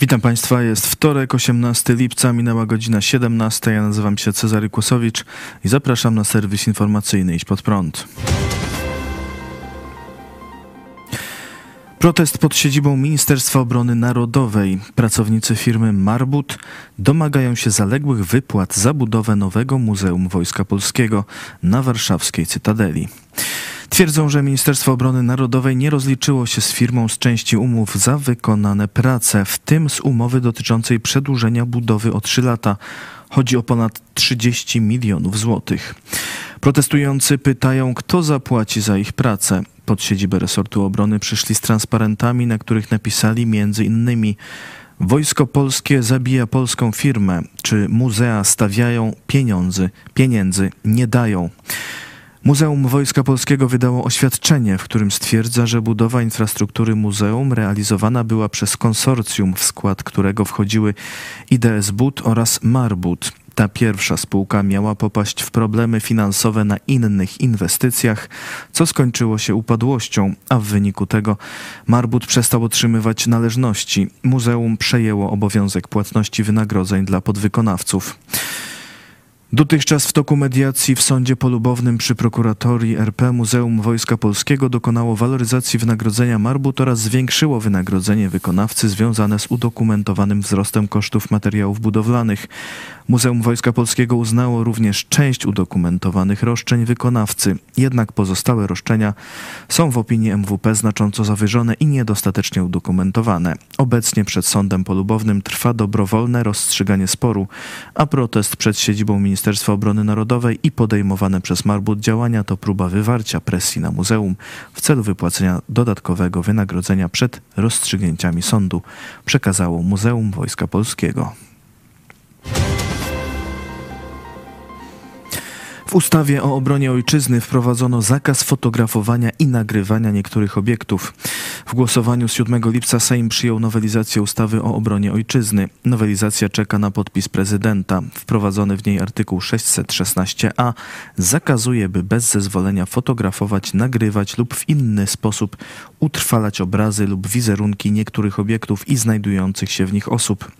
Witam Państwa, jest wtorek, 18 lipca, minęła godzina 17. Ja nazywam się Cezary Kłosowicz i zapraszam na serwis informacyjny Idź Pod Prąd. Protest pod siedzibą Ministerstwa Obrony Narodowej. Pracownicy firmy Marbut domagają się zaległych wypłat za budowę nowego Muzeum Wojska Polskiego na warszawskiej Cytadeli. Twierdzą, że Ministerstwo Obrony Narodowej nie rozliczyło się z firmą z części umów za wykonane prace, w tym z umowy dotyczącej przedłużenia budowy o 3 lata. Chodzi o ponad 30 milionów złotych. Protestujący pytają, kto zapłaci za ich pracę. Pod siedzibę resortu obrony przyszli z transparentami, na których napisali między innymi Wojsko Polskie zabija polską firmę, czy muzea stawiają pieniądze, pieniędzy nie dają. Muzeum Wojska Polskiego wydało oświadczenie, w którym stwierdza, że budowa infrastruktury muzeum realizowana była przez konsorcjum, w skład którego wchodziły IDS But oraz Marbut. Ta pierwsza spółka miała popaść w problemy finansowe na innych inwestycjach, co skończyło się upadłością, a w wyniku tego Marbut przestał otrzymywać należności. Muzeum przejęło obowiązek płatności wynagrodzeń dla podwykonawców. Dotychczas w toku mediacji w sądzie polubownym przy prokuratorii RP Muzeum Wojska Polskiego dokonało waloryzacji wynagrodzenia Marbut oraz zwiększyło wynagrodzenie wykonawcy związane z udokumentowanym wzrostem kosztów materiałów budowlanych. Muzeum Wojska Polskiego uznało również część udokumentowanych roszczeń wykonawcy, jednak pozostałe roszczenia są w opinii MWP znacząco zawyżone i niedostatecznie udokumentowane. Obecnie przed sądem polubownym trwa dobrowolne rozstrzyganie sporu, a protest przed siedzibą Ministerstwa Obrony Narodowej i podejmowane przez Marbut działania to próba wywarcia presji na muzeum w celu wypłacenia dodatkowego wynagrodzenia przed rozstrzygnięciami sądu, przekazało Muzeum Wojska Polskiego. Ustawie o obronie ojczyzny wprowadzono zakaz fotografowania i nagrywania niektórych obiektów. W głosowaniu z 7 lipca Sejm przyjął nowelizację ustawy o obronie ojczyzny. Nowelizacja czeka na podpis prezydenta. Wprowadzony w niej artykuł 616a zakazuje, by bez zezwolenia fotografować, nagrywać lub w inny sposób utrwalać obrazy lub wizerunki niektórych obiektów i znajdujących się w nich osób.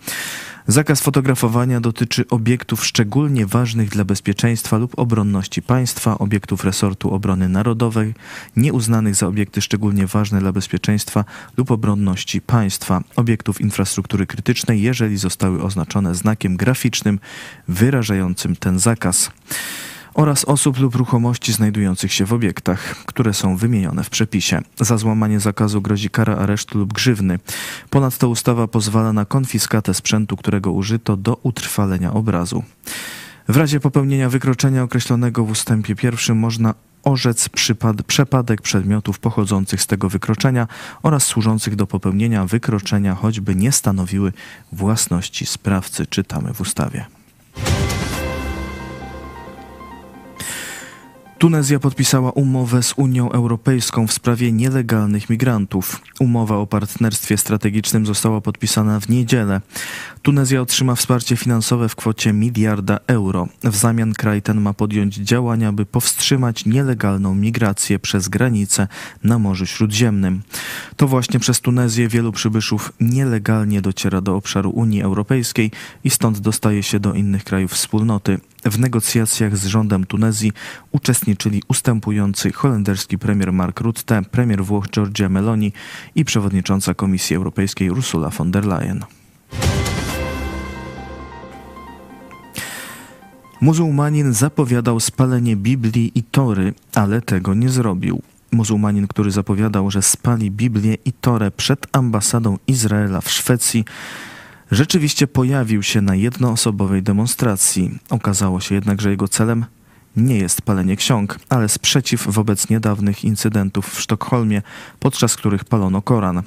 Zakaz fotografowania dotyczy obiektów szczególnie ważnych dla bezpieczeństwa lub obronności państwa, obiektów resortu obrony narodowej, nieuznanych za obiekty szczególnie ważne dla bezpieczeństwa lub obronności państwa, obiektów infrastruktury krytycznej, jeżeli zostały oznaczone znakiem graficznym wyrażającym ten zakaz oraz osób lub ruchomości znajdujących się w obiektach, które są wymienione w przepisie. Za złamanie zakazu grozi kara aresztu lub grzywny. Ponadto ustawa pozwala na konfiskatę sprzętu, którego użyto do utrwalenia obrazu. W razie popełnienia wykroczenia określonego w ustępie pierwszym można orzec przypad, przepadek przedmiotów pochodzących z tego wykroczenia oraz służących do popełnienia wykroczenia, choćby nie stanowiły własności sprawcy, czytamy w ustawie. Tunezja podpisała umowę z Unią Europejską w sprawie nielegalnych migrantów. Umowa o partnerstwie strategicznym została podpisana w niedzielę. Tunezja otrzyma wsparcie finansowe w kwocie miliarda euro. W zamian kraj ten ma podjąć działania, by powstrzymać nielegalną migrację przez granice na Morzu Śródziemnym. To właśnie przez Tunezję wielu przybyszów nielegalnie dociera do obszaru Unii Europejskiej i stąd dostaje się do innych krajów wspólnoty. W negocjacjach z rządem Tunezji uczestniczyli ustępujący holenderski premier Mark Rutte, premier Włoch Giorgia Meloni i przewodnicząca Komisji Europejskiej Ursula von der Leyen. Muzułmanin zapowiadał spalenie Biblii i Tory, ale tego nie zrobił. Muzułmanin, który zapowiadał, że spali Biblię i Torę przed ambasadą Izraela w Szwecji, rzeczywiście pojawił się na jednoosobowej demonstracji. Okazało się jednak, że jego celem nie jest palenie ksiąg, ale sprzeciw wobec niedawnych incydentów w Sztokholmie, podczas których palono Koran.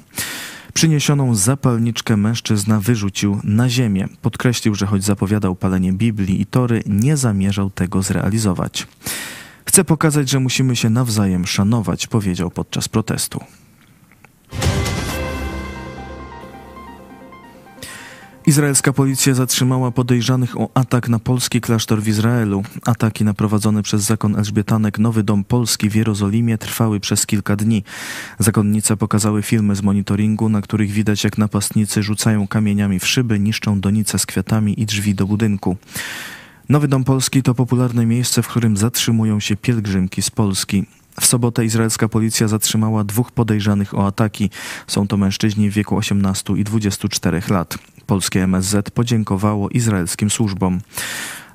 Przyniesioną zapalniczkę mężczyzna wyrzucił na ziemię. Podkreślił, że choć zapowiadał palenie Biblii i Tory, nie zamierzał tego zrealizować. Chcę pokazać, że musimy się nawzajem szanować, powiedział podczas protestu. Izraelska policja zatrzymała podejrzanych o atak na polski klasztor w Izraelu. Ataki naprowadzone przez zakon Elżbietanek Nowy Dom Polski w Jerozolimie trwały przez kilka dni. Zakonnice pokazały filmy z monitoringu, na których widać jak napastnicy rzucają kamieniami w szyby, niszczą donice z kwiatami i drzwi do budynku. Nowy Dom Polski to popularne miejsce, w którym zatrzymują się pielgrzymki z Polski. W sobotę izraelska policja zatrzymała dwóch podejrzanych o ataki. Są to mężczyźni w wieku 18 i 24 lat. Polskie MSZ podziękowało izraelskim służbom.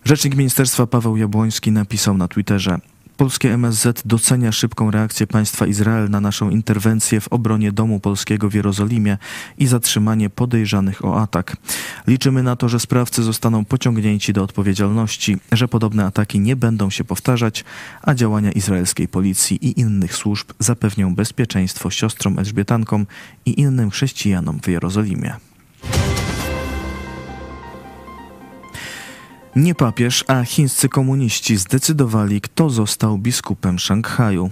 Rzecznik ministerstwa Paweł Jabłoński napisał na Twitterze: Polskie MSZ docenia szybką reakcję państwa Izrael na naszą interwencję w obronie domu polskiego w Jerozolimie i zatrzymanie podejrzanych o atak. Liczymy na to, że sprawcy zostaną pociągnięci do odpowiedzialności, że podobne ataki nie będą się powtarzać, a działania izraelskiej policji i innych służb zapewnią bezpieczeństwo siostrom Elżbietankom i innym chrześcijanom w Jerozolimie. Nie papież, a chińscy komuniści zdecydowali, kto został biskupem Szanghaju.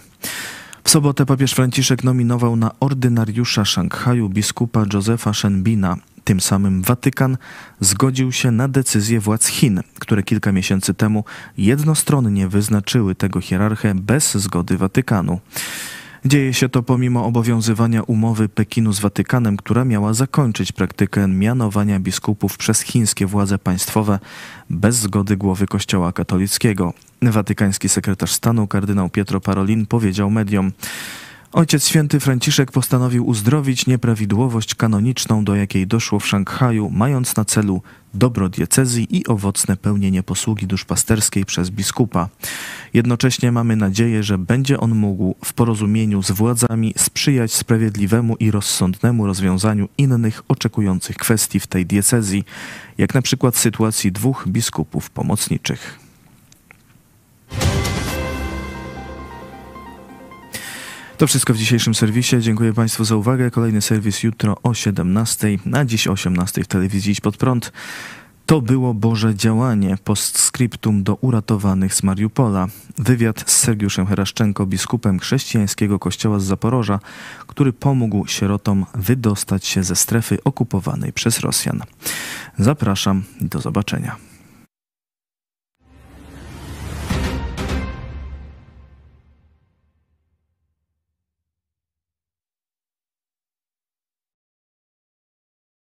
W sobotę papież Franciszek nominował na ordynariusza Szanghaju biskupa Józefa Shenbina. Tym samym Watykan zgodził się na decyzję władz Chin, które kilka miesięcy temu jednostronnie wyznaczyły tego hierarchę bez zgody Watykanu. Dzieje się to pomimo obowiązywania umowy Pekinu z Watykanem, która miała zakończyć praktykę mianowania biskupów przez chińskie władze państwowe bez zgody głowy Kościoła katolickiego. Watykański sekretarz stanu kardynał Pietro Parolin powiedział mediom: Ojciec Święty Franciszek postanowił uzdrowić nieprawidłowość kanoniczną, do jakiej doszło w Szanghaju, mając na celu dobro diecezji i owocne pełnienie posługi duszpasterskiej przez biskupa. Jednocześnie mamy nadzieję, że będzie on mógł w porozumieniu z władzami sprzyjać sprawiedliwemu i rozsądnemu rozwiązaniu innych oczekujących kwestii w tej diecezji, jak na przykład sytuacji dwóch biskupów pomocniczych. To wszystko w dzisiejszym serwisie. Dziękuję Państwu za uwagę. Kolejny serwis jutro o 17, na dziś o 18 w telewizji Idź Pod Prąd. To było Boże działanie, postscriptum do uratowanych z Mariupola. Wywiad z Sergiuszem Heraszczenko, biskupem chrześcijańskiego kościoła z Zaporoża, który pomógł sierotom wydostać się ze strefy okupowanej przez Rosjan. Zapraszam, do zobaczenia.